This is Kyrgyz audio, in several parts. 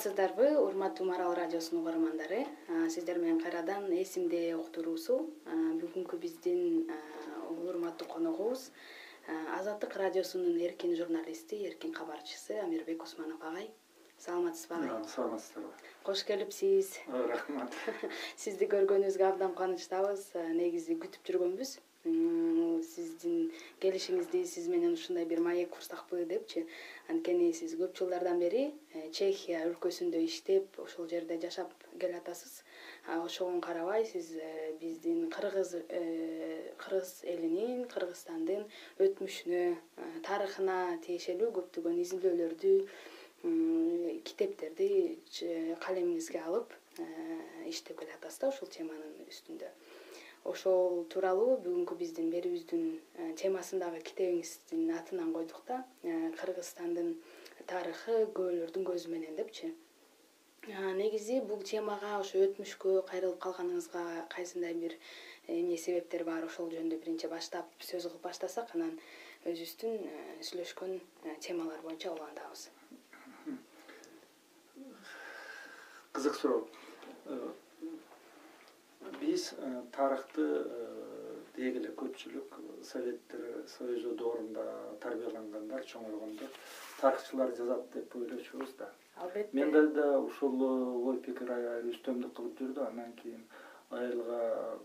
саламатсыздарбы урматтуу марал радиосунун угармандары. Сиздер менен кайрадан эсимде уктуруусу бүгүнкү биздин урматтуу коногубуз азаттык радиосунун эркин журналисти эркин кабарчысы амирбек усманов агай. Саламатсызбы агай? Саламатсыздарбы? Кош келипсиз. Рахмат. Сизди көргөнүбүзгө абдан кубанычтабыз. Негизи күтүп жүргөнбүз сиздин келишиңизди сиз менен ушундай бир маек курсакпы депчи. Анткени сиз көп жылдардан бери э, чехия өлкөсүндө иштеп ошол жерде жашап келатасыз ошого карабай сиз э, биздин кыргыз э, кыргыз элинин кыргызстандын өтмүшүнө тарыхына тиешелүү көптөгөн изилдөөлөрдү китептерди калемиңизге алып иштеп келатасыз да ушул теманын үстүндө ошол тууралуу бүгүнкү биздин берүүбүздүн э, темасындагы китебиңиздин атынан койдук да э, кыргызстандын тарыхы күбөлөрдүн көзү менен депчи. Негизи бул темага ошо өтмүшкө кайрылып калганыңызга кайсындай бир э, эмне себептер бар ошол жөнүндө биринчи баштап сөз кылып баштасак анан өзүбүздүн сүйлөшкөн темалар боюнча улантабыз. Кызык суроо биз э, тарыхты э, деги эле көпчүлүк советтер союзу доорунда тарбиялангандар чоңойгондор тарыхчылар жазат деп ойлочубуз да. Албетте. Менде да ушул э, ой пикир үстөмдүк кылып жүрдү. Андан кийин айылга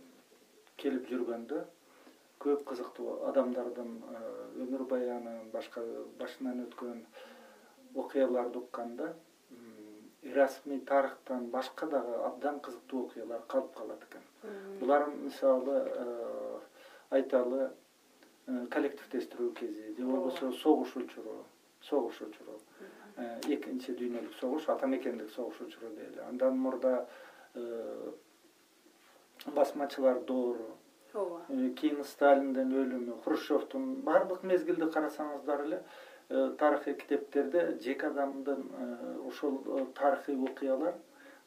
келип жүргөндө көп кызыктуу адамдардын өмүр баянын башка башынан өткөн окуяларды укканда расмий тарыхтан башка дагы абдан кызыктуу окуялар калып калат экен. Булар мисалы э, айталы э, коллективдештирүү кези же болбосо согуш учуру согуш учуру э, экинчи дүйнөлүк согуш ата мекендик согуш учуру дейли андан мурда басмачылар доору. Ооба. Кийин сталиндин өлүмү хрущевдун баардык мезгилди карасаңыздар эле тарыхый китептерде жеке адамдын э, ошол э, тарыхый окуялар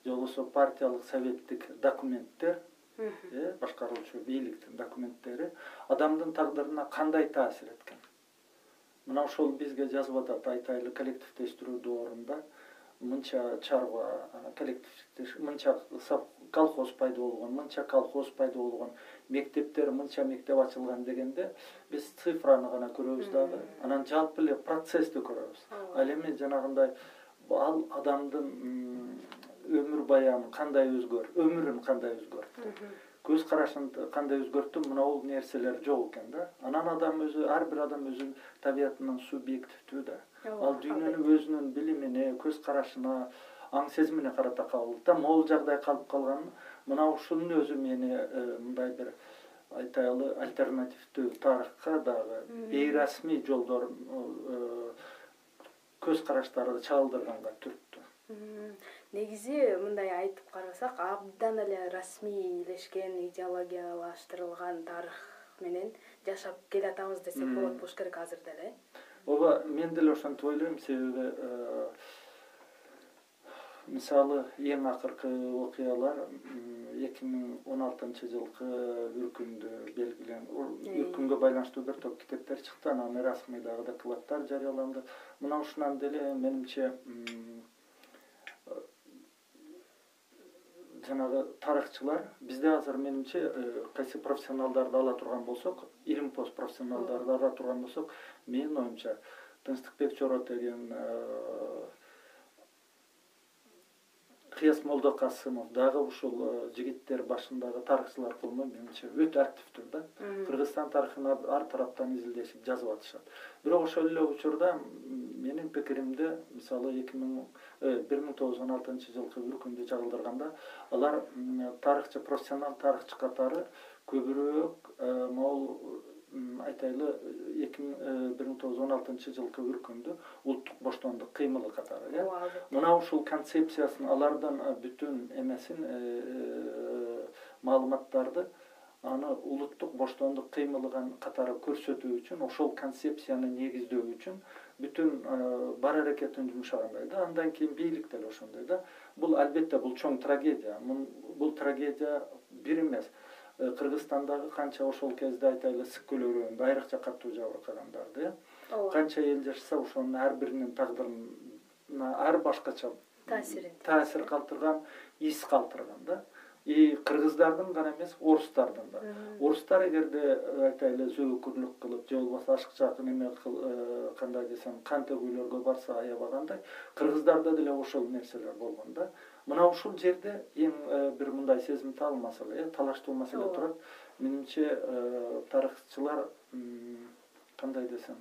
же болбосо партиялык советтик документтер э башкаруучу бийликтин документтери адамдын тагдырына кандай таасир эткен? Мына ошол бизге жазып атат айтайлы коллективдештирүү доорунда мынча чарба коллектив мынча колхоз пайда болгон мынча колхоз пайда болгон мектептер мынча мектеп ачылган дегенде биз цифраны гана көрөбүз дагы. Анан жалпы эле процессти көрөбүз. Ал эми жанагындай ал адамдын өмүр баянын кандай өзгөрт өмүрүн кандай өзгөрттү көз карашын кандай өзгөрттү мынабул нерселер жок экен да. Анан адам өзү ар бир адам өзүнүн табиятынан субъективдүү да. Ал дүйнөнү өзүнүн билимине көз карашына аң сезимине карата кабылдайт да. Могул жагдай калып калган. Мына ушунун өзү мени э, мындай бир айтайлы альтернативдүү тарыхка дагы бейрасмий жолдор э, көз караштарды чагылдырганга түрттү. Негизи мындай айтып карасак абдан эле расмийлешкен идеологиялаштырылган тарых менен жашап келатабыз десек болот болуш керек азыр деле. Ооба мен деле ошентип ойлойм себеби э, мисалы эң акыркы окуялар эки миң он алтынчы жылкы үркүндө белгилен үркүнгө байланыштуу бир топ китептер чыкты. Анан расмий дагы докладдар жарыяланды. Мына ушунан деле менимче жанагы тарыхчылар бизде азыр менимче э, кайсы профессионалдарды ала турган болсок илим пост профессионалдарды ала турган болсок менин оюмча тынчтыкбек чоротеген э, кыяз молдокасымов дагы ушул э, жигиттер башындагы тарыхчылар колунан менимче өтө активдүү да. Кыргызстан тарыхын ар тараптан изилдешип жазып атышат. Бирок ошол эле учурда менин пикиримде мисалы эки миң э, бир миң тогуз жүз он алтынчы жылкы үркүндү чагылдырганда алар тарыхчы профессионал тарыхчы катары көбүрөөк э, могул айтайлы эки миң э, бир миң тогуз жүз он алтынчы жылкы үркүндү улуттук боштондук кыймылы катары э. Мына ушул концепциясын алардан бүтүн эмесин э, маалыматтарды аны улуттук боштондук кыймылы катары көрсөтүү үчүн ошол концепцияны негиздөө үчүн бүтүн бар аракетин жумшагандай да андан кийин бийлик деле ошондой да. Бул албетте бул чоң трагедия. Бул трагедия бир эмес. Э, кыргызстандагы канча ошол кезде айтайлы ысык айрыкча катуу жабыркагандарды э ооба. Канча эл жашаса ошонун ар биринин тагдырына ар башкача таасирин таасир калтырган из калтырган да и кыргыздардын гана эмес орустардын да. Орустар эгерде э, айтайлы зөөкүрлүк кылып же болбосо ашыкча неме э, кандай десем кан төгүүлөргө барса аябагандай кыргыздарда деле ошол нерселер болгон да. Мына ушул жерде эң э, бир мындай сезимтал маселе э талаштуу маселе турат. Менимче тарыхчылар кандай десем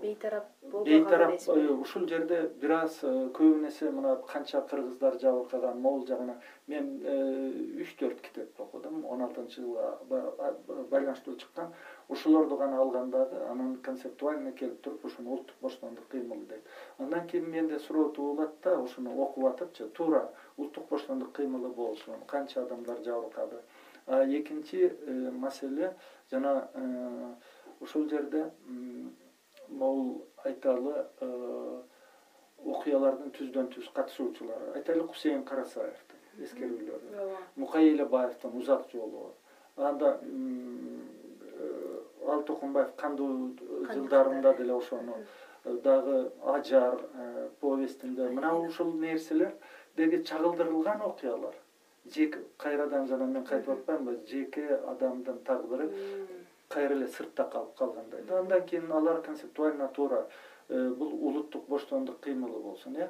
бейтарап бейтарап ушул жерде бир аз э, көбү эсе мына канча кыргыздар жабыркаган могул жагына мен э, үч төрт китеп окудум он алтынчы жылга байланыштуу чыккан. Ушулорду гана алган дагы анан концептуально келип туруп ушуну улуттук боштондук кыймылы дейт андан кийин менде суроо туулат да ушуну окуп атыпчы. Туура улуттук боштондук кыймылы болушун канча адамдар жабыркады экинчи э, маселе жана ушул жерде могул айталы э, окуялардын түздөн түз катышуучулары. Айтайлы кусейин карасаевдин эскерүүлөрү. Мукай элебаевдин узак жолу. Анда э, ал токомбаев кандуу жылдарында деле ошону. Э, дагы ажар повестинде. Мына ушул нерселер деги чагылдырылган окуялар. Жеке кайрадан жана мен кайтып атпаймынбы жеке адамдын тагдыры кайра эле сыртта калып калгандай да. Андан кийин алар концептуально туура э, бул улуттук боштондук кыймылы болсун э.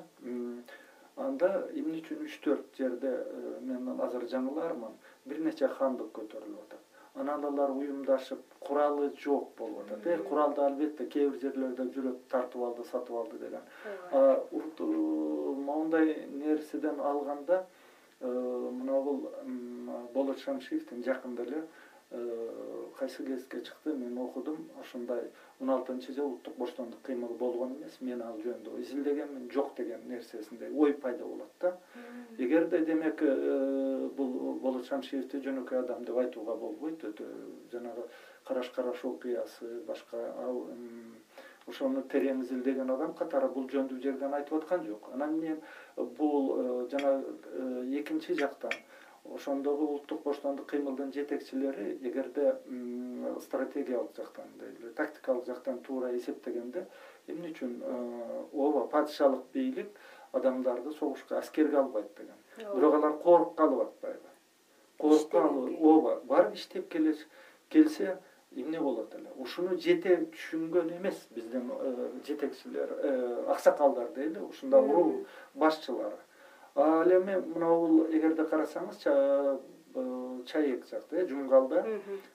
Анда эмне үчүн үч төрт жерде э, мен азыр жаңылаармын бир нече хандык көтөрүлүп атат. Анан алар уюмдашып куралы жок болуп атат э. Куралды албетте кээ бир жерлерде жүрөк тартып алды сатып алды деген. Моундай нерседен алганда э, моногул болот шамшиевдин жакында эле кайсы кезге чыкты мен окудум ошондой он алтынчы жылы улуттук боштондук кыймылы болгон эмес мен ал жөнүндө изилдегенмин жок деген нерсесинде ой пайда болот да. Эгерде демек э, бул болот шамшиевди жөнөкөй адам деп айтууга болбойт өтө жанагы караш караш окуясы башка ошону терең изилдеген адам катары бул бул жерден айтып аткан жок. Анан мен бул э, жанагы экинчи жактан ошондогу улуттук боштондук кыймылдын жетекчилери эгерде стратегиялык жактан тактикалык жактан туура эсептегенде эмне үчүн э, ооба падышалык бийлик адамдарды согушка аскерге албайт деген. Бирок алар корккалып атпайбы. Корккалы ооба барып иштеп келсе эмне болот эле? Ушуну жете түшүнгөн эмес биздин э, жетекчилер э, аксакалдар дейли ушундай урул башчылары ал эми мынабул эгерде карасаңыз чаек жакта э жумгалда.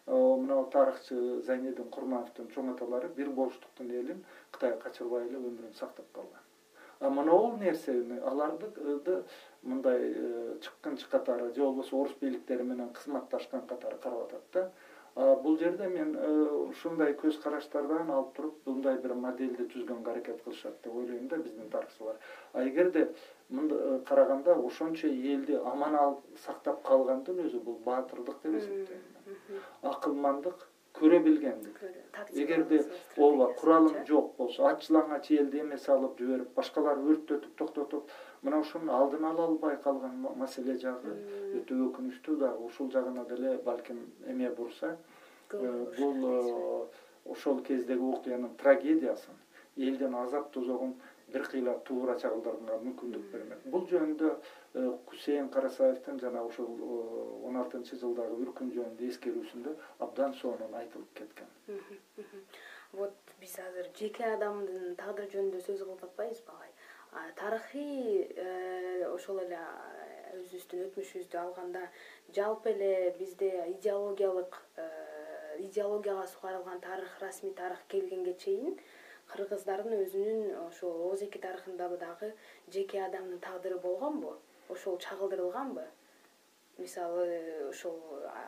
Мынабул тарыхчы зайнедин курмановдун чоң аталары бир болуштуктун элин кытайга качырбай эле өмүрүн сактап калган. А монабул нерсени аларды мындай э, чыккынчы катары же болбосо орус бийликтери менен кызматташкан катары карап атат да. Бул жерде мен э, ушундай көз караштардан алып туруп мындай бир модельди түзгөнгө аракет кылышат деп ойлойм да биздин тарыхчылар. А эгерде э, караганда ошончо элди аман алып сактап калгандын өзү бул баатырдык деп эсептейм акылмандык көрө билгендик эгерде ооба куралың жок болсо ач жалаңач элди эме салып жиберип башкалар өрттөтүп токтотуп мына ушунун алдын ала албай калган маселе жагы өтө өкүнүчтүү дагы ушул жагына деле балким эме бурса э, бул э, ошол кездеги окуянын трагедиясын элдин азап тозогун бир кыйла туура чагылдырганга мүмкүндүк бермек. Бул жөнүндө э, кусейин карасаевдин жана ушул он алтынчы жылдагы үркүн жөнүндө эскерүүсүндө абдан сонун айтылып кеткен. Вот биз азыр жеке адамдын тагдыры жөнүндө сөз кылып атпайбызбы агай тарыхый э, ошол эле өзүбүздүн өтмүшүбүздү алганда жалпы эле бизде идеологиялык э, идеологияга сугарылган тарых расмий тарых келгенге чейин кыргыздардын өзүнүн ошол ооз эки тарыхында дагы жеке адамдын тагдыры болгонбу ошол чагылдырылганбы? Мисалы ошол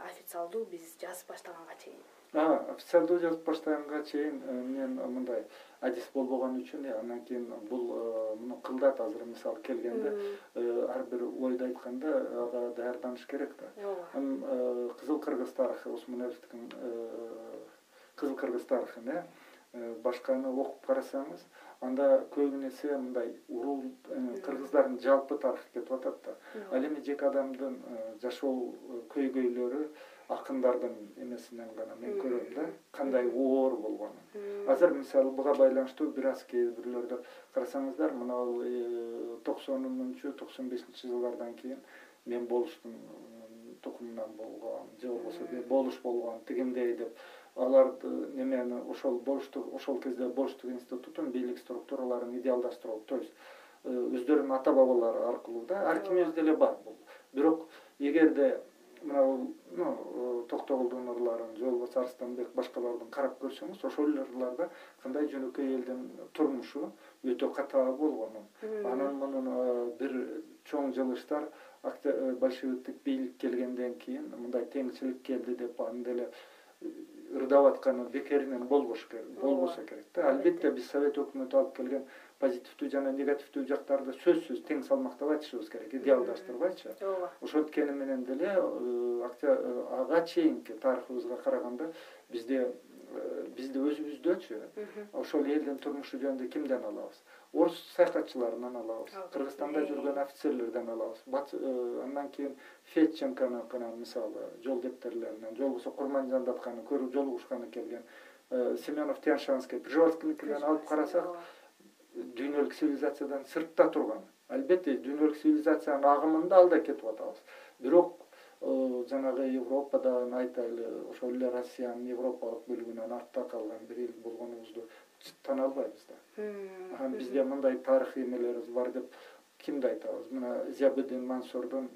официалдуу биз жазып баштаганга чейин. Официалдуу жазып баштаганга чейин э, мен мындай адис болбогон үчүн андан кийин бул э, муну кылдат азыр мисалы келгенде э, ар бир ойду айтканда ага даярданыш керек да. Ооба. Кызыл кыргыз тарыхы осмоновдикин кызыл кыргыз тарыхын э башканы окуп карасаңыз анда көбүн эсе мындай урул кыргыздардын жалпы тарыхы кетип атат да. Ал эми жеке адамдын жашоо көйгөйлөрү акындардын эмесинен гана мен көрөм да кандай оор болгонун азыр мисалы буга байланыштуу бир аз кээ бирлөрдө карасаңыздар мынабул э, токсонунчу токсон бешинчи жылдардан кийин мен болуштун тукумунан болгон же болбосо болуш болгон тигиндей деп аларды немени ошол болуштук ошол кезде болуштук институтун бийлик структураларын идеалдаштыруу то есть э, өздөрүнүн ата бабалары аркылуу да ар кимибизде эле бар бул. Бирок эгерде мына ну токтогулдун ырларын же болбосо арыстанбек башкалардын карап көрсөңүз ошол ырларда кандай жөнөкөй элдин турмушу өтө катаа болгонун анан мунун э, бир чоң жылыштар э, большевиктик бийлик келгенден кийин мындай теңчилик келди деп аны деле э, ырдап атканы бекеринен болбош керек болбосо керек да. Албетте. Биз совет өкмөтү алып келген позитивдүү жана негативдүү жактарды сөзсүз тең салмактап айтышыбыз керек идеалдаштырбайчы ооба. Ошенткени менен деле э, э, ага чейинки тарыхыбызга караганда бизде э, бизди өзүбүздөчү ошол элдин турмушу жөнүндө кимден алабыз орус саякатчыларынан алабыз. Кыргызстанда жүргөн офицерлерден алабыз. Андан кийин федченконукынан мисалы жол дептерлеринен же болбосо курманжан көрүп жолугушканы келген семенов тяньшанский прижевалскийникинен алып карасак дүйнөлүк цивилизациядан сыртта турган. Албетте дүйнөлүк цивилизациянын агымында алда кетип атабыз. Бирок э, жанагы европадан айтайлы ошол эле россиянын европалык бөлүгүнөн артта калган бир эл болгонубузду тана албайбыз да. Анан бизде мындай тарыхый эмелерибиз бар деп кимди айтабыз мына зиябыдин мансурдун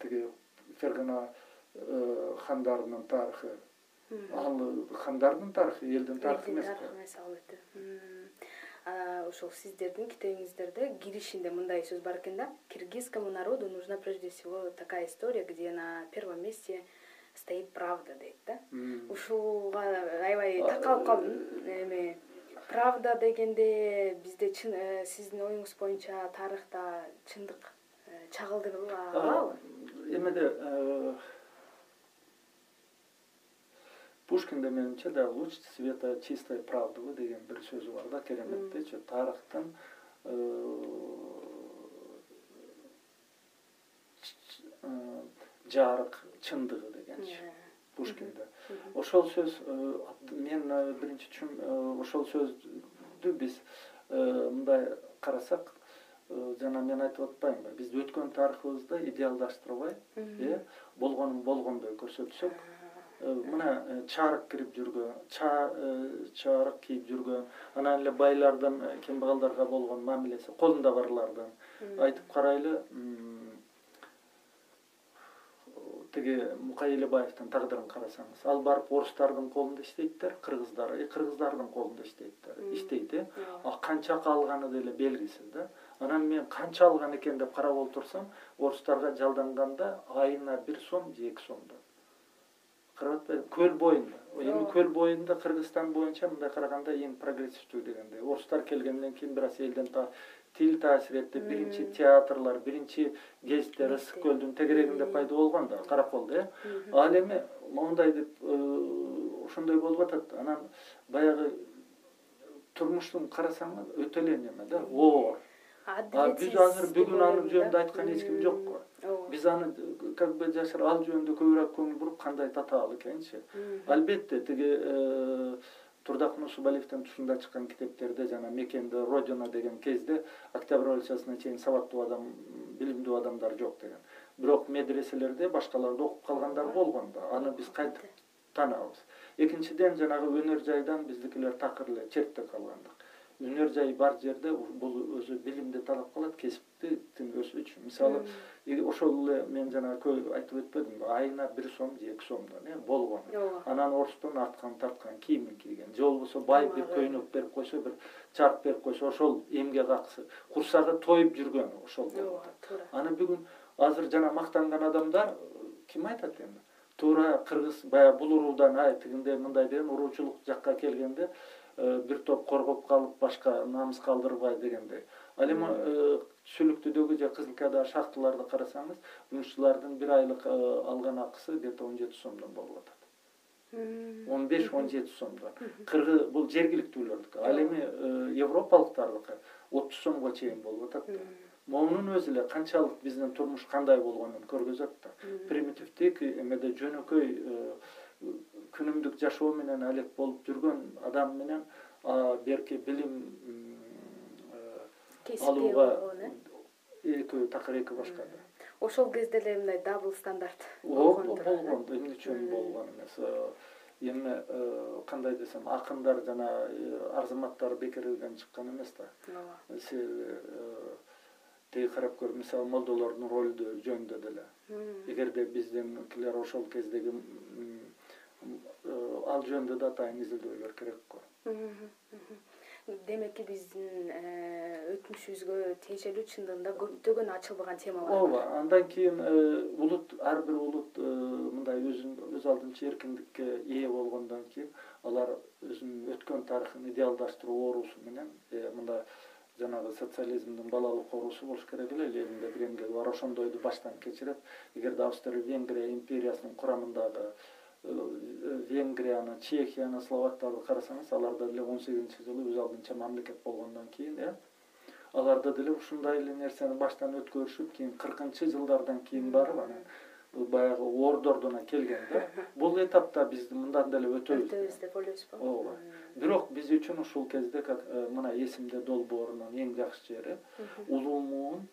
тиги фергана э, хандарынын тарыхы. Ал хандардын тарыхы элдин тарыхы эмес эмес албетте ошол сиздердин китебиңиздерде киришинде мындай сөз бар экен да. Киргизскому народу нужна прежде всего такая история где на первом месте стоит правда дейт да. Ушуга аябай такалып калдым. эми правда дегенде бизде чын э, сиздин оюңуз боюнча тарыхта чындык э, чагылдырыла алабы? эмеде э, пушкинде менимче да луч света чистой правды деген бир сөзү бар да кереметтейчи тарыхтын э, э, жарык чындыгы дегенчи. Пушкинде ошол сөз э, мен биринчи ошол сөздү биз мындай карасак жана мен айтып атпаймынбы биз өткөн тарыхыбызды идеалдаштырбай э болгонун болгондой көрсөтсөк Э, мына э, чарык кирип жүргөн э, чарык кийип жүргөн анан эле байлардын кембагалдарга болгон мамилеси колунда барлардын. Айтып карайлы тиги мукай элебаевдин тагдырын карасаңыз ал барып орустардын колунда иштейттер кыргыздар кыргыздардын колунда иштейттер иштейт э? а канча калганы деле белгисиз да? Анан мен канча алган экен деп карап отурсам орустарга жалданганда айына бир сом же эки сомдон карап атпайбы көл боюнда эми көл боюнда кыргызстан боюнча мындай караганда эң прогрессивдүү дегендей орустар келгенден кийин бир аз элдин тил таасир этти биринчи театрлар биринчи гезиттер ысык көлдүн тегерегинде пайда болгон да караколдо э. Ал эми моундай деп э, ошондой болуп атат анан баягы турмуштун карасаңыз өтө эле неме да оор. Биз азыр бүгүн аны жөнүндө айткан эч ким жок го биз аны как бы жашар ал жөнүндө көбүрөөк көңүл буруп кандай татаал экенчи. Албетте тиги э, турдак нурсубалиевдин тушунда чыккан китептерде жана мекенде родина деген кезде октябрь революциясына чейин сабаттуу адам билимдүү адамдар жок деген. Бирок медреселерде башкаларды окуп калгандар болгон да. Аны биз кантип таанабыз экинчиден жанагы өнөр жайдан биздикилер такыр эле чертте калгандык. Өнөр жай бар жерде бул өзү билимди талап кылат кесиптин үчүн. Мисалы ошол эле мен жана айтып өтпөдүмбү айына бир сом же эки сомдон э болгон. Ооба анан орустун арткан тарткан кийимин кийген же болбосо бай бир көйнөк берип койсо бир чарп берип койсо ошол эмгек акысы курсагы тоюп жүргөн ошол болуп атат туура. Аны бүгүн азыр жана мактанган адамдар ким айтат эми? Туура кыргыз баягы бул уруудан ай тигиндей мындай деген уруучулук жакка келгенде Э, бир топ коргоп калып башка намыс калтырбай дегендей. Ал эми э, түшүлүктүүдөгү же кызыл кайдагы шахталарды карасаңыз жумушчулардын бир айлык э, алган акысы где то он жети сомдон болуп атат он беш он жети сомдон. Кыргыз бул жергиликтүүлөрдүкү ал эми европалыктардыкы отуз сомго чейин болуп атат да. Монун өзү эле канчалык биздин турмуш кандай болгонун көргөзөт да. Примитивдик эмеде жөнөкөй күнүмдүк жашоо менен алек болуп жүргөн адам менен берки билим алууга экөө такыр эки башка ошол кезде эле мындай дабл стандарт болгон болгон эмне үчүн болгон эмес эми кандай десем акындар жана э, арзыматтар бекерден чыккан эмес да. Ооба. Себеби э, тиги карап көр мисалы молдолордун ролу жөнүндө деле. Эгерде биздинкилер ошол кездеги э, ал жөнүндө да атайын изилдөөлөр керек го демеки биздин э, өтмүшүбүзгө тиешелүү чындыгында көптөгөн ачылбаган темалар бар. ооба андан кийин э, улут ар бир улут э, мындай өзүн өз алдынча эркиндикке ээ болгондон кийин алар өзүнүн өткөн тарыхын идеалдаштыруу оорусу менен мындай жанагы социализмдин балалык оорусу болуш керек эле ленинде бир бар ошондойду баштан кечирет. Эгерде австро венгрия империясынын курамындагы венгрияны чехияны словактарды карасаңыз аларда деле он сегизинчи жылы өз алдынча мамлекет болгондон кийин э аларда деле ушундай эле нерсени баштан өткөрүшүп кийин кыркынчы жылдардан кийин барып анан баягы ордордуна келген да. Бул этапта биз мындан деле өтөбүз. Өтөбүз деп ойлойсузбу ооба. Бирок биз үчүн ушул кезде как э, мына эсимде долбоорунун эң жакшы жери улуу муун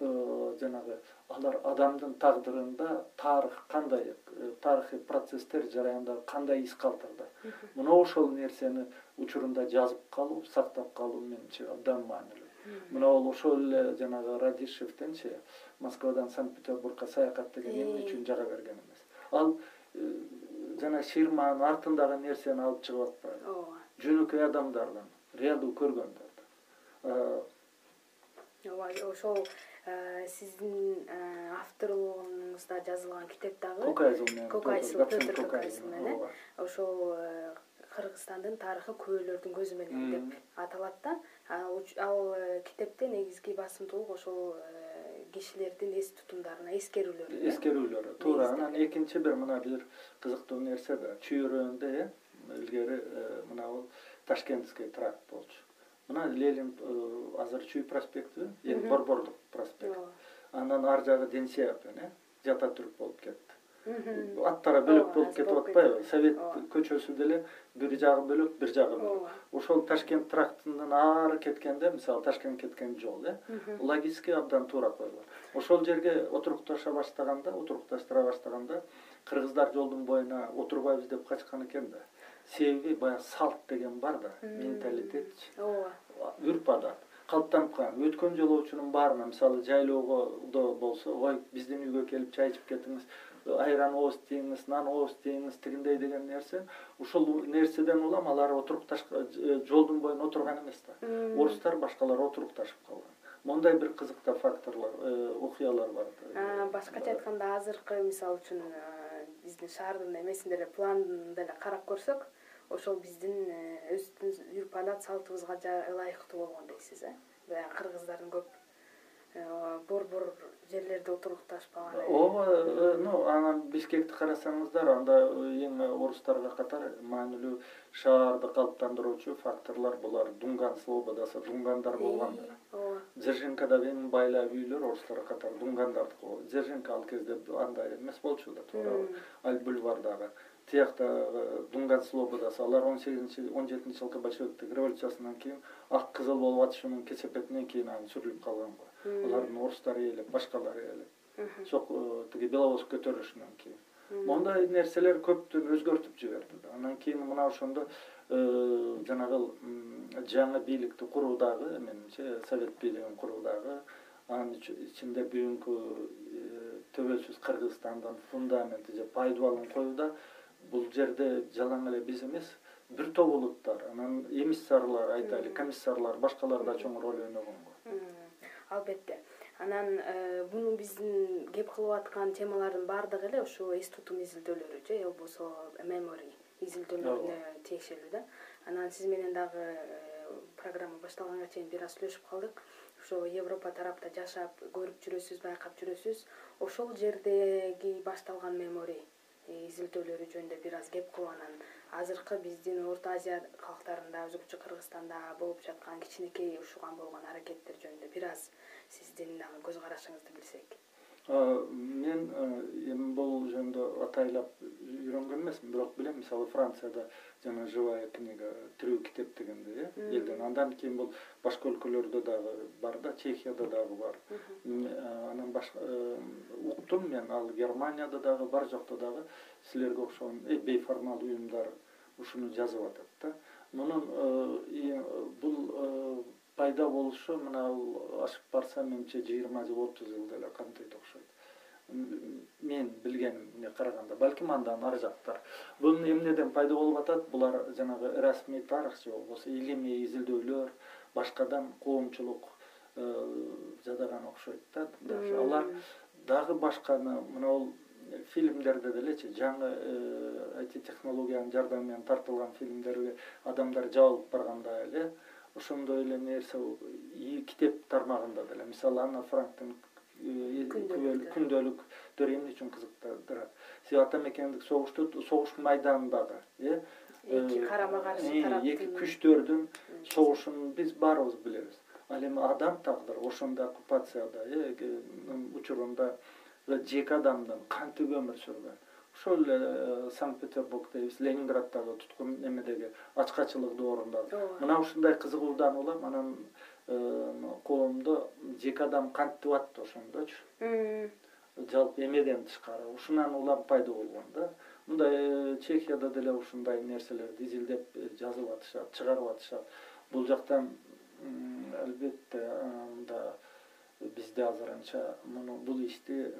жанагы алар адамдын тагдырында тарых кандай э, тарыхый процесстер жараяндары кандай из калтырды? Мына ошол нерсени учурунда жазып калуу сактап калуу менимче абдан маанилүү. Мына ол ошол эле жанагы радишевденчи москвадан санкт петербургка саякат деген эмне үчүн жага берген эмес. Ал э, жана ширманын артындагы нерсени алып чыгып атпайбы? Ооба жөнөкөй адамдардан реалдуу көргөндөр ооба ошол Э, сиздин э, авторлугуңузда жазылган китеп дагы кокайзыл менен кокайсыл петр кокайсыл менен э ошол кыргызстандын тарыхы күбөлөрдүн көзү менен деп аталат да. Ал китепте негизги басымдуулук ошол кишилердин эс тутумдарына эскерүүлөрү эскерүүлөрү. Туура анан экинчи бир мына бир кызыктуу нерсе чүйөрөндө э илгери мынабул ташкентский тракт болчу мына ленин азыр чүй эми борбордук проспект. Анан ар жагы денсиевден э жата түрк болуп кетти. Аттары бөлөк болуп кетип атпайбы? совет көчөсү деле бир жагы бөлөк бир жагы бөлөк. Ошол ташкент трактынын ары кеткенде мисалы ташкентке кеткен жол э логически абдан туура койгон ошол жерге отурукташа баштаганда отурукташтыра баштаганда кыргыздар жолдун боюна отурбайбыз деп качкан экен да себеби баягы салт деген бар да менталитетчи. Ооба. Үрп адат калыптанып калган. Өткөн жолоочунун баарына мисалы жайлоодо болсо ой биздин үйгө келип чай ичип кетиңиз айран ооз тийиңиз нан ооз тийиңиз тигиндей деген нерсе ушул нерседен улам алар отурукташ э, жолдун боюна отурган эмес да. Орустар башкалар отурукташып калган. Моундай бир кызык да факторлор э, окуялар бар башкача айтканда азыркы мисалы үчүн биздин шаардын эмесин деле планын деле карап көрсөк ошол биздин э, өзүбүздүн үрп адат салтыбызга ылайыктуу болгон дейсиз э? Баягы кыргыздардын көп э, борбор жерлерде отурукташпаган ооба э, ну анан бишкекти карасаңыздар анда эң орустарга катар маанилүү шаарды калыптандыруучу факторлор булар. Дунган слободасы дунгандар болгондар ооба. Дзержинкадагы эң байлап үйлөр орустарга катар дунгандардыкы дзержинка ал кезде андай эмес болчу да туурабы. Аль бульвардагы тияктагы дунган слободасы алар он сегизинчи он жетинчи жылкы большевиктик революциясынан кийин ак кызыл болуп атышуунун кесепетинен кийин анан сүрүлүп калган го. Алардын орустар ээлеп башкалар ээлеп. Э, тиги беловоз көтөрүлүшүнөн кийин. Моундай нерселер көптүн өзгөртүп жиберди да. Анан кийин мына ошондо э, жанагы жаңы бийликти куруу дагы менимче совет бийлигин куруу дагы анын ичинде бүгүнкү э, төбөлсүз кыргызстандын фундаменти же пайдубалын коюуда бул жерде жалаң эле биз эмес бир топ улуттар анан эмиссарлар айтайлы комиссарлар башкалар да чоң роль ойногон го албетте. Анан э, буну биздин кеп кылып аткан темалардын баардыгы эле ушул эс тутум изилдөөлөрү же болбосо мемори изилдөөлөрүнө тиешелүү да. Анан сиз менен дагы э, программа башталганга чейин бир аз сүйлөшүп калдык. Ошо европа тарапта жашап көрүп жүрөсүз байкап жүрөсүз. Ошол жердеги башталган мемори изилдөөлөрү жөнүндө бир аз кеп кылып анан азыркы биздин орто азия калктарында өзүнчө кыргызстанда болуп жаткан кичинекей ушуган болгон аракеттер жөнүндө бир аз сиздин дагы көз карашыңызды билсек мен эми бул жөнүндө атайлап үйрөнгөн эмесмин. Бирок билем мисалы францияда жана живая книга тирүү китеп дегенди э элден. Андан кийин бул башка өлкөлөрдө дагы бар да чехияда дагы бар. Анан башка уктум мен ал германияда дагы бар жокто дагы силерге окшогон э, бейформал уюмдар ушуну жазып атат да. Мунун бул пайда болушу мына ашып барса менимче жыйырма жыл отуз жыл деле камтыйт окшойт мен билгениме караганда. Балким андан ары жактар. Бул эмнеден пайда болуп атат? Булар жанагы расмий тарых же болбосо илимий изилдөөлөр башкадан коомчулук э, жадаган окшойт да. Даже алар дагы башканы мына бул фильмдерде делечи жаңы эти технологиянын жардамы менен тартылган фильмдерге адамдар жабылып барганда эле ошондой эле нерсе китеп тармагында деле. Мисалы анна франктын э, күндөлүктөрү эмне үчүн кызыктырат себеби ата мекендик согушту согуш майданындагы э? Эки э, карама каршы тараптын эки күчтөрдүн согушун биз баарыбыз билебиз. Ал эми адам тагдыры ошондой оккупацияда э учурунда жеке адамдын кантип өмүр сүргөн. Ошол эле э, санкт петербург дейбиз ленинграддагы туткун эмедеги ачкачылык доорундагы ооба. Мына ушундай кызыгуудан улам анан э, коомдо жеке адам кантип атты ошондочу жалпы эмеден тышкары. Ушунан улам пайда болгон да. Мындай э, чехияда деле ушундай нерселерди изилдеп жазып атышат чыгарып атышат. Бул жактан албетте мында бизде азыр анча муну бул ишти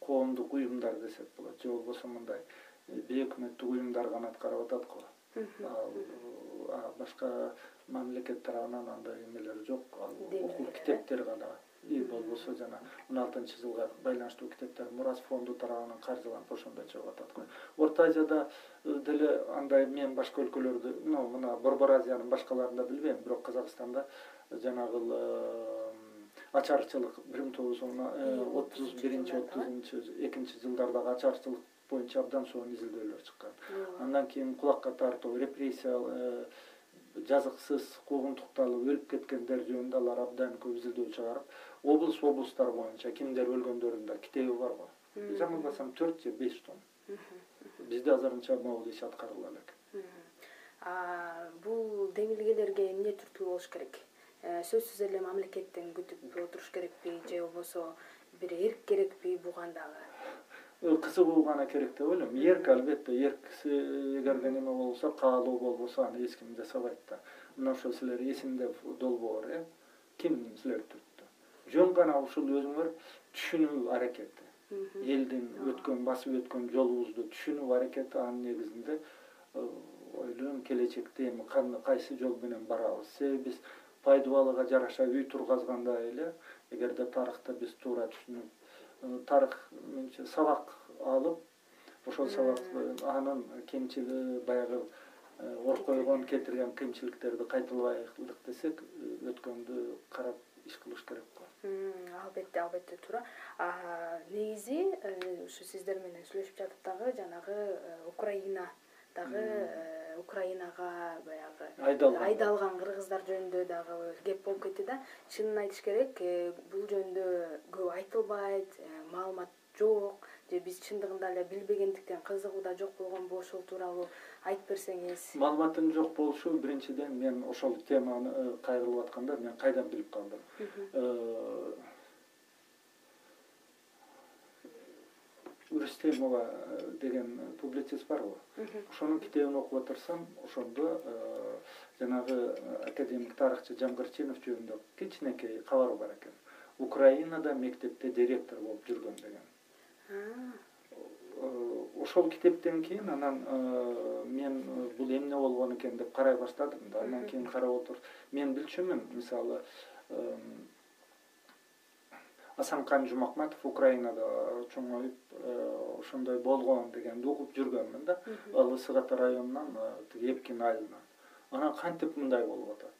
коомдук уюмдар десек болот. Же болбосо мындай э, бейөкмөттүк уюмдар гана аткарып атат го. Башка мамлекет тарабынан андай эмелер жок. Ал окуу китептер гана и болбосо жана он алтынчы жылга байланыштуу китептер мурас фонду тарабынан каржыланып ошондой чыгып атат го. Орто азияда э, деле андай мен башка өлкөлөрдү ну мына борбор азиянын башкаларында билбейм бирок казакстанда жанагы ачарчылык бир миң тогуз жүз э, отуз биринчи отузунчу экинчи жылдардагы ачарчылык боюнча абдан сонун изилдөөлөр чыккан. Андан кийин кулакка тартуу репрессия э, жазыксыз куугунтукталып өлүп кеткендер жөнүндө алар абдан көп изилдөө чыгарып облус облустар боюнча кимдер өлгөндөрүнүн да китеби бар го. Жаңылбасам төрт же беш том бизде азырынча могул иш аткарыла элекн бул демилгелерге эмне түрткү болуш керек? Э, сөзсүз эле мамлекеттен күтүп отуруш керекпи же болбосо бир эрк керекпи буга дагы кызыгуу гана керек деп ойлойм эрк албетте эркси эгерде неме болсо каалоо болбосо аны эч ким жасабайт да. Мына ошо силер эсимде долбоор э? Ким силерди түрттү? Жөн гана ушул өзүңөр түшүнүү аракети. Элдин өткөн басып өткөн жолубузду түшүнүү аракети анын негизинде э, ойлойм келечекте эми кайсы жол менен барабыз? Себеби биз пайдубалыга жараша үй тургазгандай эле эгерде тарыхты биз туура түшүнүп тарых менимче сабак алып ошол сабак анын кемчилиги баягы э, ор койгон кетирген кыйынчылыктерди кайталабайлык десек э, өткөндү карап иш кылыш керек го. Албетте албетте туура. Негизи ушу сиздер менен сүйлөшүп жатып дагы жанагы украина дагы украинага баягы айдалган айдалган кыргыздар жөнүндө дагы кеп болуп кетти да. Чынын айтыш керек э, бул жөнүндө көп айтылбайт э, маалымат жок. Же биз чындыгында эле билбегендиктен кызыгуу да жок болгонбу ошол тууралуу айтып берсеңиз. Маалыматтын жок болушу. Биринчиден мен ошол теманы э, кайрылып атканда мен кайдан билип калдым рустемова э, деген публицист барго ошонун китебин окуп отурсам ошондо э, жанагы э, академик тарыхчы жамгырчинов жөнүндө кичинекей кабар бар экен. Украинада мектепте директор болуп жүргөн деген. Ошол китептен кийин анан мен бул эмне болгон экен деп карай баштадым да. Андан кийин карап отуруп мен билчүмүн мисалы асанкан жумакматов украинада чоңоюп э, ошондой болгон дегенди угуп жүргөнмүн да. Ал ата районунан э, тиги эпкин айылынан. Анан кантип мындай болуп атат?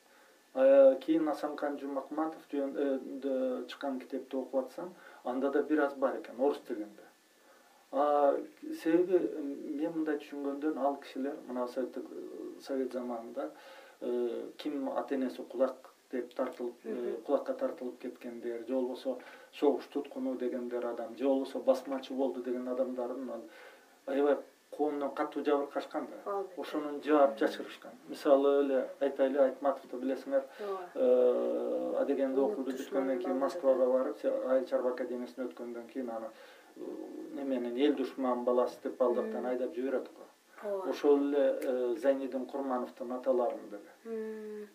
Э, кийин асанкан жумакматов жөнүндө чыккан китепти окуп атсам анда да бир аз бар экен орус тилинде. Себеби мен мындай түшүнгөндөн ал кишилер мына совет заманында ким ата энеси кулак деп тартылып э, кулакка тартылып кеткендер же болбосо согуш туткуну дегендер адам же болбосо басмачы болду деген адамдардын ал аябай коомдон катуу жабыркашкан да. Ошону жаап жашырышкан. Мисалы эле айтайлы айтматовду билесиңер. Ооба. Адегенди окуду бүткөндөн кийин москвага барып айыл чарба академиясын өткөндөн кийин аны неменен эл душман баласы деп ал жактан айдап жиберет го. Ооба. Ошол эле э, зайнидин курмановдун аталарын деле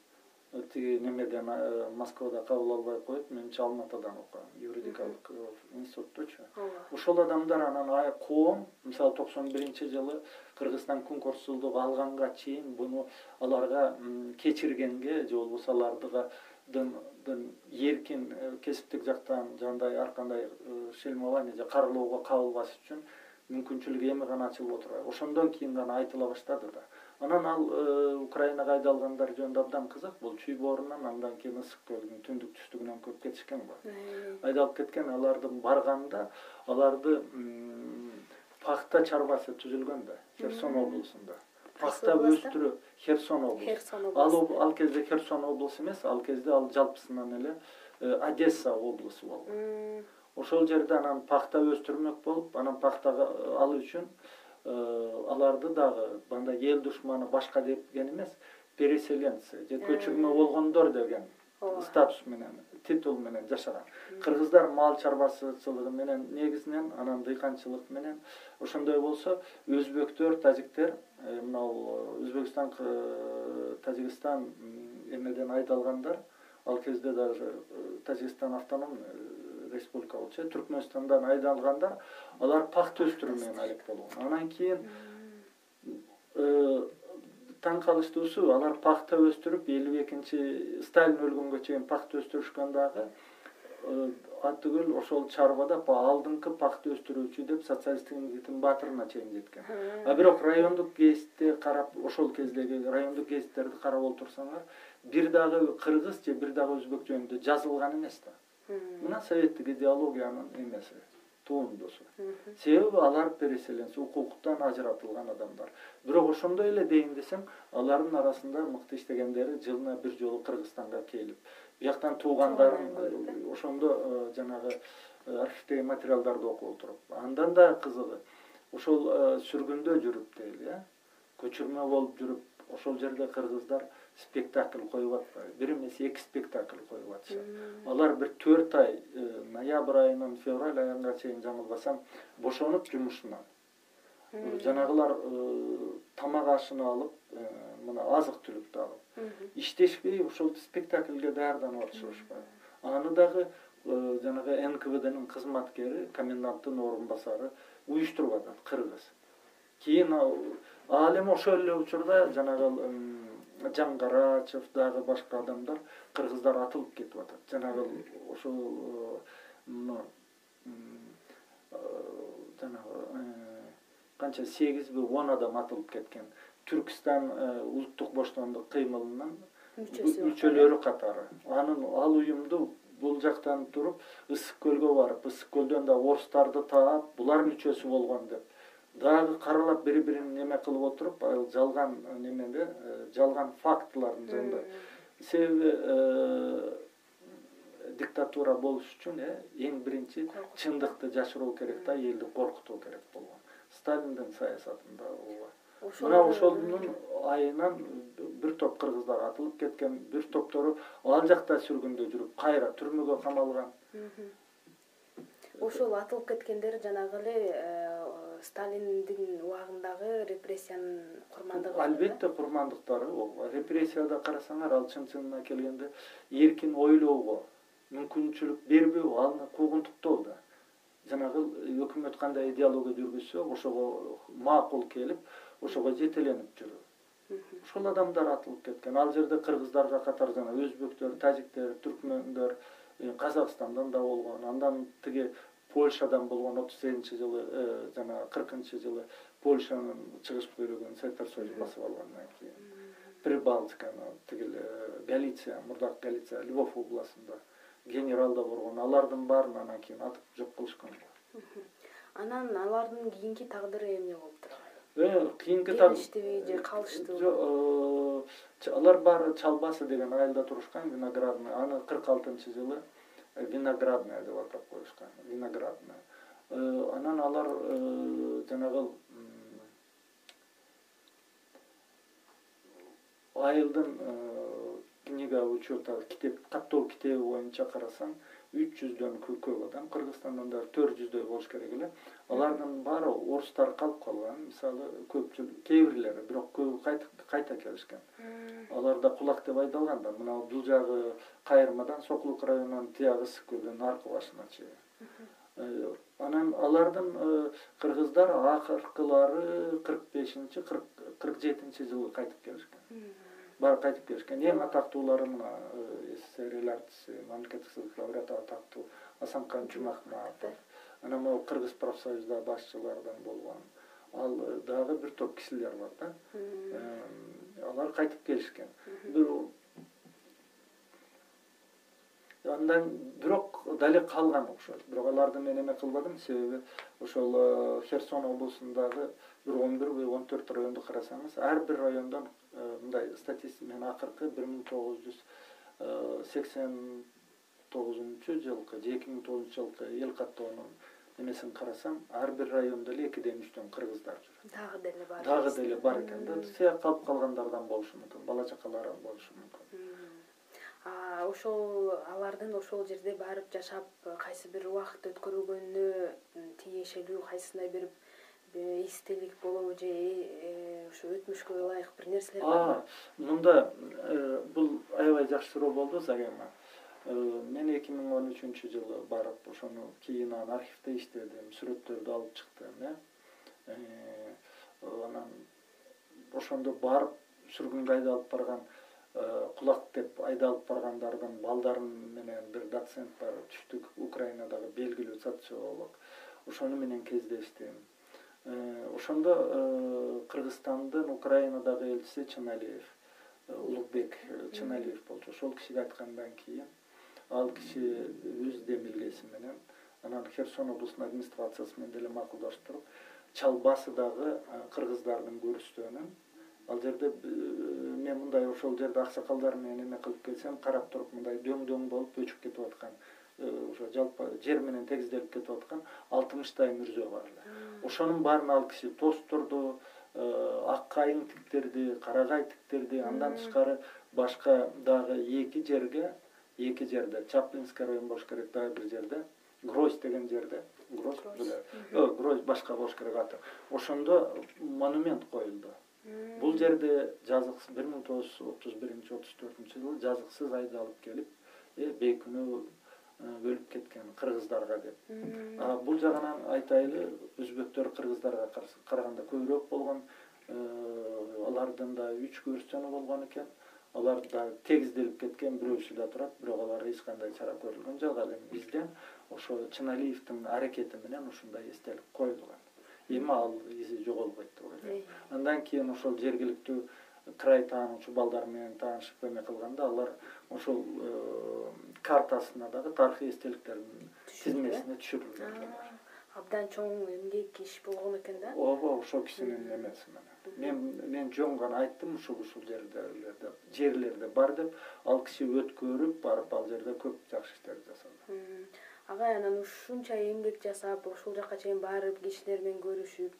тиги немеден э, москвада кабыл албай коюп менимче алма атадан окуган. Юридикалык э, институттучу ооба. Ошол адамдар анан коом мисалы токсон биринчи жылы кыргызстан күн корсуздугу алганга чейин буну аларга кечиргенге же болбосо алардыдын эркин э, кесиптик жактан жагындай ар кандай шельмование же каралоого кабылбаш үчүн мүмкүнчүлүгү эми гана ачылып отурат ошондон кийин гана айтыла баштады да анан ал э, украинага айдалгандар жөнүндө абдан кызык. Бул чүй боорунан андан кийин ысык көлдүн түндүк түштүгүнөн көп кетишкен го айдалып кеткен алардын барганда аларды пахта чарбасы түзүлгөн да херсон облусунда. Пахта өстүрүү херсон облусу. Ал ал кезде херсон облусу эмес ал кезде ал жалпысынан эле э, одесса облусу болгон ошол жерде анан пахта өстүрмөк болуп анан пахтага алуу үчүн Э, аларды дагы мындай эл душманы башка деген эмес переселенцы же көчүрмө болгондор деген статус менен титул менен жашаган. Кыргыздар мал чарбачылыгы менен негизинен анан дыйканчылык менен ошондой болсо өзбектөр тажиктер э, мынабул э, өзбекстан тажикстан эмеден айдалгандар ал кезде даже тажикстан автономный республика болчу түркмөнстандан айдалгандар алар пахта өстүрүү менен алек болгон анан кийин э, таң калыштуусу алар пахта өстүрүп элүү экинчи сталин өлгөнгө чейин пахта өстүрүшкөн дагы э, атүгүл ошол чарбада алдыңкы пахта өстүрүүчү деп социалисттик мигиттин баатырына чейин жеткен. А бирок райондук гезитти карап ошол кездеги райондук гезиттерди карап отурсаңар бир дагы кыргыз же бир дагы өзбек жөнүндө жазылган эмес да мына советтик идеологиянын эмеси туюндусу себеби алар переселенец укуктан ажыратылган адамдар. Бирок ошондой эле дейин десең алардын арасында мыкты иштегендери жылына бир жолу кыргызстанга келип бияктан туугандарын ошондо э, жанагы э, архивдеги материалдарды окуп отуруп. Андан да кызыгы ошол э, сүргүндө жүрүп дейли э? Көчүрмө болуп жүрүп ошол жерде кыргыздар спектакль коюп атпайбы. Бир эмес эки спектакль коюп атышат алар бир төрт ай э, ноябрь айынан февраль айына чейин жаңылбасам бошонуп жумушунан. Э, жанагылар э, тамак ашын алып мына азык түлүктү алып. Иштешпей ошол спектакльге даярданып атышыбашпайбы аны дагы жанагы нквднын кызматкери коменданттын орун басары уюштуруп атат кыргыз. Кийин ал эми ошол эле учурда жанагы жаңгарачев дагы башка адамдар кыргыздар атылып кетип атат. Жанагы ошол мына жанагы э, канча сегизби он адам атылып кеткен түркстан э, улуттук боштондук кыймылынын мүчөлөрү катары. Анын ал уюмду бул жактан туруп ысык көлгө барып ысык көлдөн да орустарды таап булар мүчөсү болгон деп дагы каралап бири бирин неме кылып отуруп ал жалган немеде э, жалган фактылардын жөнүндө себеби э, диктатура болуш үчүн э эң биринчи чындыкты жашыруу керек да элди коркутуу керек болгон. Сталиндин саясатында ооба. Мына ошонун айынан бир топ кыргыздар атылып кеткен бир топтору ал жакта сүргүндө жүрүп кайра түрмөгө камалган. Ошол атылып кеткендер жанагы эле э, сталиндин убагындагы репрессиянын курмандыгы албетте курмандыктары репрессияда карасаңар ал чын чынына келгенде эркин ойлоого мүмкүнчүлүк бербөө аны куугунтуктоо да. Жанагы өкмөт кандай идеология жүргүзсө ошого макул келип ошого жетеленип жүрүү ошол адамдар атылып кеткен. Ал жерде кыргыздарга катар жана өзбектөр тажиктер түркмөндөр э, казакстандан да болгон. Андан тиги польшадан болгон отуз сегизинчи жылы э, жана кыркынчы жылы польшанын чыгыш бөлүгүн советтер союзу басып алгандан кийин прибалтиканы тигил галиция мурдакы галиция львов областында генерал да болгон. Алардын баарын анан кийин атып жок кылышкан. Анан алардын кийинки тагдыры эмне болуп турат э кийинки келиштиби же калыштыбы жок э, алар баары чал басы деген айылда турушкан виноградный. Аны кырк алтынчы жылы э, виноградная деп атап коюшкан виноградная. Э, анан алар жанагы айылдын книга учета китеп каттоо китеби боюнча карасаң үч жүздөн көп адам кыргызстандан дагы төрт жүздөй болуш керек эле. Алардын баары орустар калып калган. Мисалы көпчүлүк кээ бирлери бирок көбү кайта келишкен. Алар да кулак деп айдалган да. Мына бул жагы кайырмадан сокулук районунан тиягы ысык көлдөн аркы башына чейин э, анан алардын э, кыргыздар акыркылары кырк бешинчи кырк жетинчи жылы кайтып келишкен. Баары кайтып келишкен. Эң атактуулары мына э, эл артиси мамлекеттик сыйлык лауреаты атактуу асанкан жумахматов анан могу кыргыз профсоюзда башчылардан болгон ал э, дагы бир топ кишилер бар да. Алар кайтып келишкен. Андан бирок дале калган окшойт. Бирок аларды мен эме кылбадым. Себеби ошол э, херсон облусундагы бир он бирби он төрт районду карасаңыз ар бир райондон э, мындай статистика мен акыркы бир миң тогуз жүз э, сексен тогузунчу жылкы же эки миң тогузунчу жылкы эл каттоонун эмесин карасам ар бир райондо эле экиден үчтөн кыргыздар жүрөт. Дагы деле бар дагы деле бар экен да. Сыяк калып калгандардан болушу мүмкүн бала чакалары болушу мүмкүн. Ошол алардын ошол жерде барып жашап кайсы бир убакыт өткөрүлгөнүнө тиешелүү кайсысындай бир эстелик болобу же ошо э, өтмүшкө ылайык бир нерселер барбы мында э, бул аябай жакшы суроо болду зарема э, мен эки миң он үчүнчү жылы барып ошону кийин анан архивде иштедим сүрөттөрдү алып чыктым э анан ошондо барып сүргүнгө айдалып барган кулак деп айдалып баргандардын балдары менен бир доцент бар түштүк украинадагы белгилүү социолог. Ошону менен кездештим ошондо э, кыргызстандын украинадагы элчиси чыналиев э, улукбек чыналиев болчу. Ошол кишиге айткандан кийин ал киши өз демилгеси менен анан херсон облусунун администрациясы менен деле макулдашып туруп чал басыдагы кыргыздардын көрүстөөнүн ал жерде э, мен мындай ошол жерде аксакалдар менен эме кылып келсем карап туруп мындай дөң дөң болуп өчүп кетип аткан. э, ошо жалпы жер менен тегизделип кетип аткан алтымыштай мүрзө бар эле. Ошонун баарын ал киши тостурду э, ак кайың тиктирди карагай тиктирди андан тышкары башка дагы эки жерге эки жерде чаплинский район болуш керек дагы бир жерде грозь деген жерде грозь грозь. башка болуш керек аты ошондо монумент коюлду. Бул жерде жазыксыз бир миң тогуз жүз отуз биринчи отуз төртүнчү жылы жазыксыз айдалып келип э, бейкүнөө э, өлүп кеткен кыргыздарга деп. Бул жагынан айтайлы өзбектөр кыргыздарга караганда көбүрөөк болгон э, алардын да үч көрүстөнү болгон экен. Алар да тегизделип кеткен бирөөсү да турат бирок аларга эч кандай чара көрүлгөн жок. Ал эми бизден ошо чыналиевдин аракети менен ушундай эстелик коюлган. Эми ал изи жоголбойт деп ойлойм андан кийин ошол жергиликтүү край таануучу балдар менен таанышып эме кылганда алар ошол э, картасына дагы тарыхый эстеликтердин тизмесине түшүрүлгөн абдан чоң эмгек иш болгон экен да? Ооба ошол кишинин эмеси менен. Мен мен жөн гана айттым ушул ушул жерлерде жерлерде бар деп. Ал киши өткөрүп барып ал жерде көп жакшы иштерди жасады. Агай анан ушунча эмгек жасап ошол жака чейин барып кишилер менен көрүшүп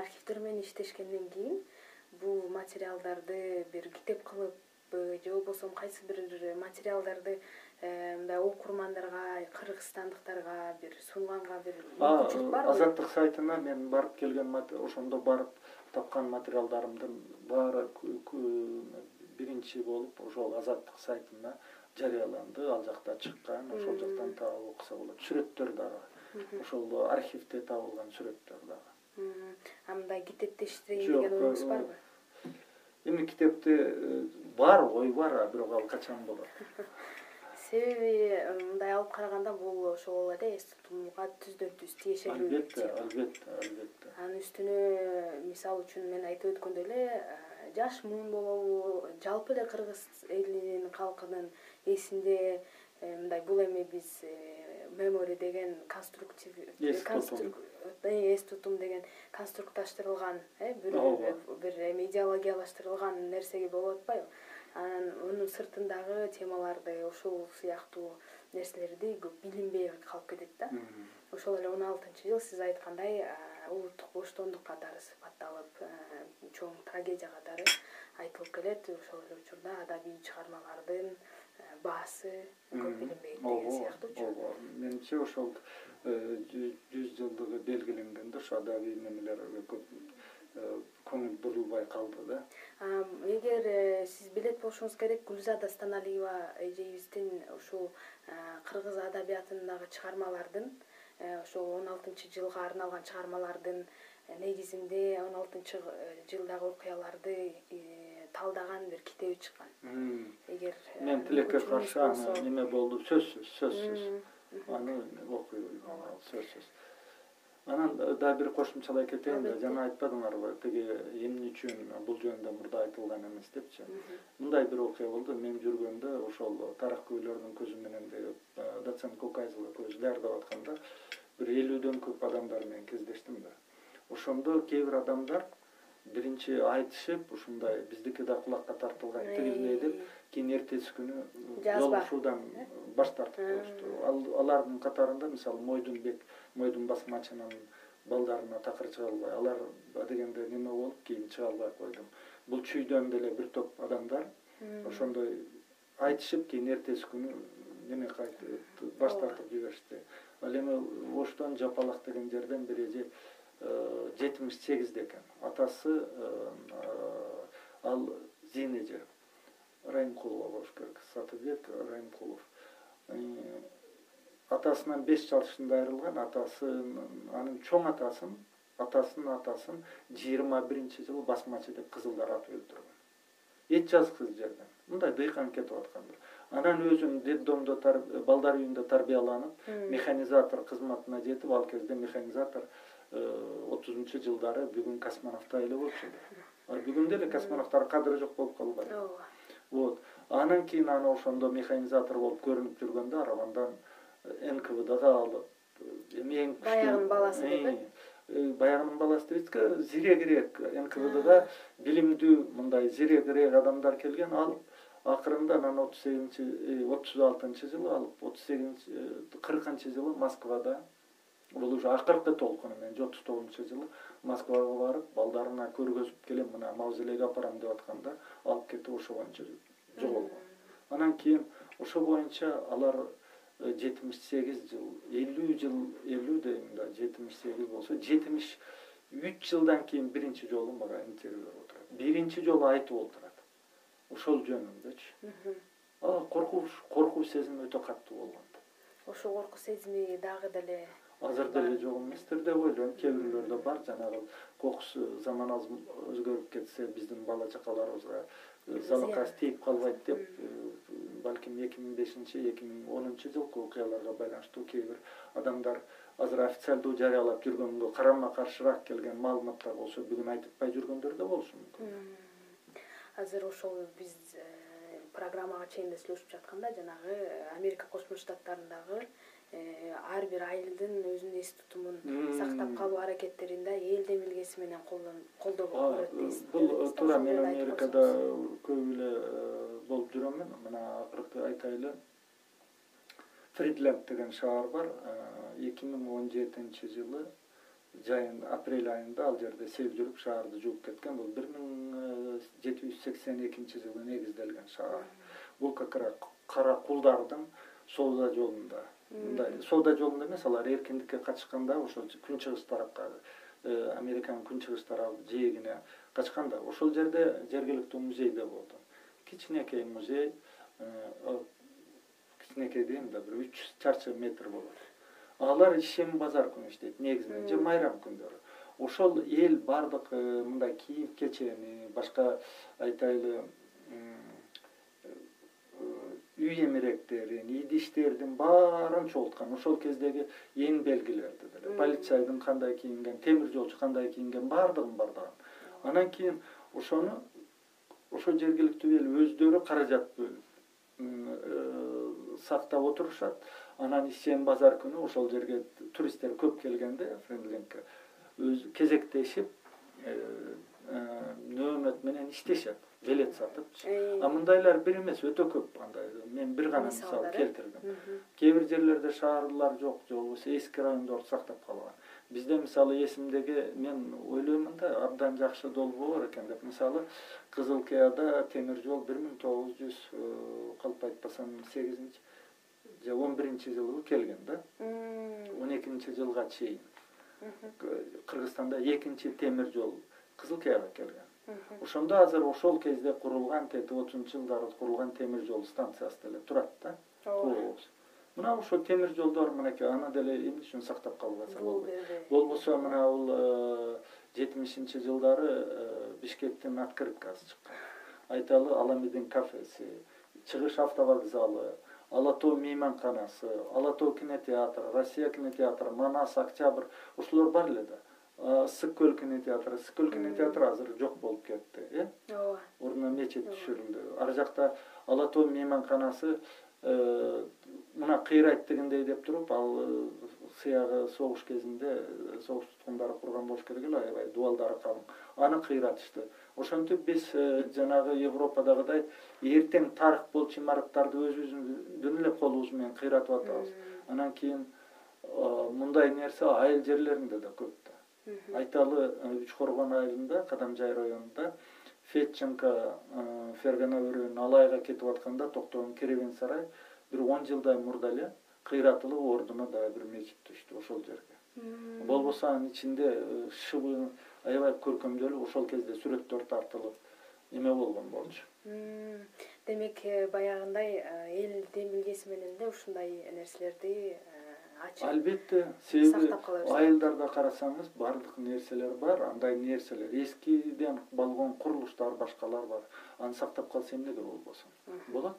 архивдер менен иштешкенден кийин бул материалдарды бир китеп кылыпбы же болбосо кайсы бир материалдарды э, мындай окурмандарга кыргызстандыктарга бир сунганга бир мүмкүнчүлүк барбы азаттык сайтына мен барып келген ошондо барып тапкан материалдарымдын баары биринчи болуп ошол азаттык сайтына жарыяланды. Ал жакта чыккан ошол жактан таап окуса болот. Сүрөттөр дагы. Ошол архивде табылган сүрөттөр дагы. А мындай китепти иштейин деген оюңуз барбы эми китепти э, бар ой бар бирок ал качан болот себеби мындай алып караганда бул ошол эле эсте тутумууга түздөн түз тиешелүү албетте албетте албетте. Анын үстүнө мисалы үчүн мен айтып өткөндөй эле э, жаш муун болобу жалпы эле кыргыз элинин калкынын эсинде э, мындай бул эми биз э, мемори деген конструктив эс тутум. деген конструктташтырылган э бир бир эме идеологиялаштырылган нерсеге болуп атпайбы анан мунун сыртындагы темаларды ушул сыяктуу нерселерди көп билинбей калып кетет да. Ошол эле он алтынчы жыл сиз айткандай улуттук боштондук катары сыпатталып чоң трагедия катары айтылып келет. Ошол эле учурда адабий чыгармалардын баасы көп билинбейт деген сыяктуучу ооба менимче ошол э, жүз жылдыгы белгиленгенде ошо адабий немелерге көп көңүл бурулбай калды да. Эгер э, сиз билет болушуңуз керек гүлзада станалиева эжебиздин ушул кыргыз адабиятындагы чыгармалардын ошол он алтынчы жылга арналган чыгармалардын негизинде он алтынчы жылдагы окуяларды талдаган бир китеби чыккан. Эгер э, мен тилекке каршы аны неме болду сөзсүз сөзсүз. Аны окуйм сөзсүз анан дагы бир кошумчалай кетейин да жана айтпадыңарбы тиги эмне үчүн бул жөнүндө мурда айтылган эмес депчи? Мындай бир окуя болду. Мен жүргөндө ошол тарыхкөйлөрдүн көзү менен деп э, доцент кокайзова экөөбүз даярдап атканда бир элүүдөн көп адамдар менен кездештим да. Ошондо кээ бир адамдар биринчи айтышып ушундай биздики да кулакка тартылган тигиндей деп кийин эртеси күнү жолугушуудан баш тартып коюшту. Алардын катарында мисалы мойдунбек мойдун басмачынын балдарына такыр чыга албай алар адегенде неме болуп кийин чыга албай койдум. Бул чүйдөн деле бир топ адамдар ошондой айтышып кийин эртеси күнү неме баш тартып жиберишти. Ал эми оштон жапалак деген жерден бир эже жетимиш сегизде экен атасы э, ал зин эже райымкулова болуш керек. Сатыбек райымкулов э, атасынан беш жашында айрылган. Атасын анын чоң атасын атасынын атасын жыйырма биринчи жылы басмачы деп кызылдар атып өлтүргөн. Эч жазыксыз жерден. Мындай дыйкан кетип атканда анан өзүн детдомдо балдар үйүндө тарбияланып механизатор кызматына жетип ал кезде механизатор Э, отузунчу жылдары бүгүн космонавттай эле болчу а бүгүн деле космонавттардын кадыры жок болуп калбайбы ооба. Вот. Анан кийин аны ошондо механизатор болуп көрүнүп жүргөндө арабандан э, нквдга алып э, эми эң баягынын баласы деп э? баягынын баласы дебейсизби зирегирээк нквдга билимдүү мындай зирегирээк адамдар келген алып акырында анан отуз сегизинчи отуз алтынчы жылы алып отуз сегизинчи кыркынчы жылы москвада бул уже акыркы толкуну менен отуз тогузунчу жылы москвага барып балдарына көргөзүп келем мына мавзолейге апарам деп атканда алып кетип ошо боюнча жоголгон анан кийин ошо боюнча алар э, жетимиш сегиз жыл элүү жыл элүү дейм да жетимиш сегиз болсо жетимиш үч жылдан кийин биринчи жолу мага интервью берип отурат. Биринчи жолу айтып отурат. Ошол жөнүндөчү коркунуч коркуу сезими өтө катуу болгон. Ошол коркуу сезими дагы деле азыр деле жок эместир деп ойлойм. Кээ бирлөрдө бар. Жанагы кокус заман өзгөрүп кетсе биздин бала чакаларыбызга э, залыкасы тийип калбайт деп э, балким эки миң бешинчи эки миң онунчу жылкы окуяларга байланыштуу кээ бир адамдар азыр официалдуу жарыялап жүргөнгө карама каршыраак келген маалыматтар болсо бүгүн айтпай жүргөндөр да болушу мүмкүн азыр ошол биз э, программага чейин эле сүйлөшүп жатканда жанагы америка кошмо штаттарындагы Э, ар бир айылдын өзүнүн эс тутумун сактап калуу аракеттерин да эл демилгеси менен колдоо болуп көрөт дейсиз. бул туура мен америкада көп эле э, болуп жүрөмүн мына акыркы айтайлы. Фридленд деген шаар бар. Э, эки миң он жетинчи жылы жайын апрель айында ал жерде сел жүрүп шаарды жууп кеткен. Бул бир миң жети жүз сексен экинчи жылы негизделген шаар. Бул как раз кара кулдардын соода жолунда мындай соода жолунда эмес алар эркиндикке качканда ошо күнчыгыш тарапка э, американын күнчыгыш тарабы жээгине качкан да ошол жерде жергиликтүү музейде болдум кичинекей музей э, кичинекей дейм да бир үч жүз чарчы метр болот. Алар ишен базар күнү иштейт негизинен же майрам күндөрү. Ошол эл баардык э, мындай кийим кечени башка айтайлы үй эмеректерин идиштердин баарын чогулткан ошол кездеги эң белгилерди деле полицейдин кандай кийинген темир жолчу кандай кийинген баардыгын бардыгын анан кийин ошону ошол жергиликтүү эл өздөрү каражат бөлүп э, сактап отурушат. Анан ишчен базар күнү ошол жерге туристтер көп келгенде френдлингке өз кезектешип нөөмөт менен иштешет билет сатыпчы а мындайлар бир эмес өтө көп андай мен бир гана мисал келтирдим. Кээ бир жерлерде шаарлар жок же болбосо эски райондорду сактап калган. Бизде мисалы эсимдеги мен ойлоймун да абдан жакшы долбоор экен деп. Мисалы кызыл кыяда темир жол бир миң тогуз жүз калп айтпасам сегизинчи же он биринчи жылы келген да. Он экинчи жылга чейин. Кыргызстанда экинчи темир жол кызыл кыяга келген. Ошондо азыр ошол кезде курулган тетип отузунчу жылдары курулган темир жол станциясы деле турат да. Мына ошол темир жолдор мынакей аны деле эмне үчүн сактап калбаса болбойт болбосо мына бул э, жетимишинчи жылдары э, бишкектин открыткасы чыккан. Айталы аламедин кафеси чыгыш автовокзалы ала тоо мейманканасы ала тоо кинотеатры россия кинотеатры манас октябрь. Ушулар бар эле да ысык көл кинотеатры ысык көл кинотеатры азыр жок болуп кетти э? Ооба. Ордуна мечит түшүрүлдү. Ар жакта ала тоо мейманканасы э, мына кыйрайт дегендей деп туруп ал э, сыягы согуш кезинде э, согуш туткундары курган болуш керек эле аябай дубалдары калың. Аны кыйратышты ошентип биз жанагы европадагыдай эртең тарых болчу имараттарды өзүбүздүн эле колубуз менен кыйратып атабыз. Анан кийин мындай нерсе айыл жерлеринде да көп айталы э, үч коргон айылында кадамжай районунда федченко э, фергана өрөөнүн алайга кетип атканда токтогон керебен сарай бир он жылдай мурда эле кыйратылып ордуна дагы бир мечит түштү ошол жерге. Болбосо анын ичинде э, шыбы аябай көркөмдөлүп ошол кезде сүрөттөр тартылып эме болгон болчу? Демек баягындай эл демилгеси менен эле ушундай нерселерди албетте себеби айылдарда карасаңыз баардык нерселер бар андай нерселер. Эскиден болгон курулуштар башкалар бар. Аны сактап калса эмнеге болбосун болот?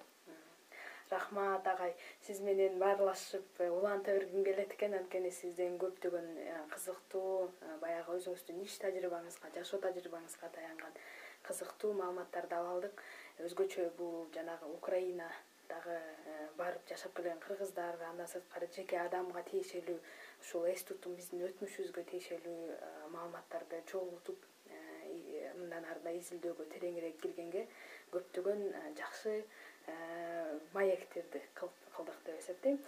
Рахмат агай. Сиз менен баарлашып э, уланта бергим келет экен. Анткени сизден көптөгөн э, кызыктуу э, баягы өзүңүздүн иш тажрыйбаңызга жашоо тажрыйбаңызга таянган кызыктуу маалыматтарды ала алдык. Өзгөчө бул жанагы украина дагы э, барып жашап келген кыргыздар андан сырткары жеке адамга тиешелүү ушул эс тутум биздин өтмүшүбүзгө тиешелүү э, маалыматтарды чогултуп э, мындан ары изилдөөгө тереңирээк киргенге көптөгөн жакшы маектерди кылдык деп эсептейм.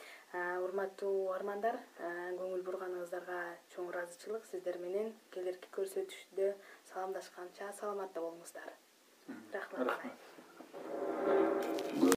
Урматтуу угармандар көңүл бурганыңыздарга чоң ыраазычылык сиздер менен келерки көрсөтүштө саламдашканча саламатта болуңуздар. Рахмат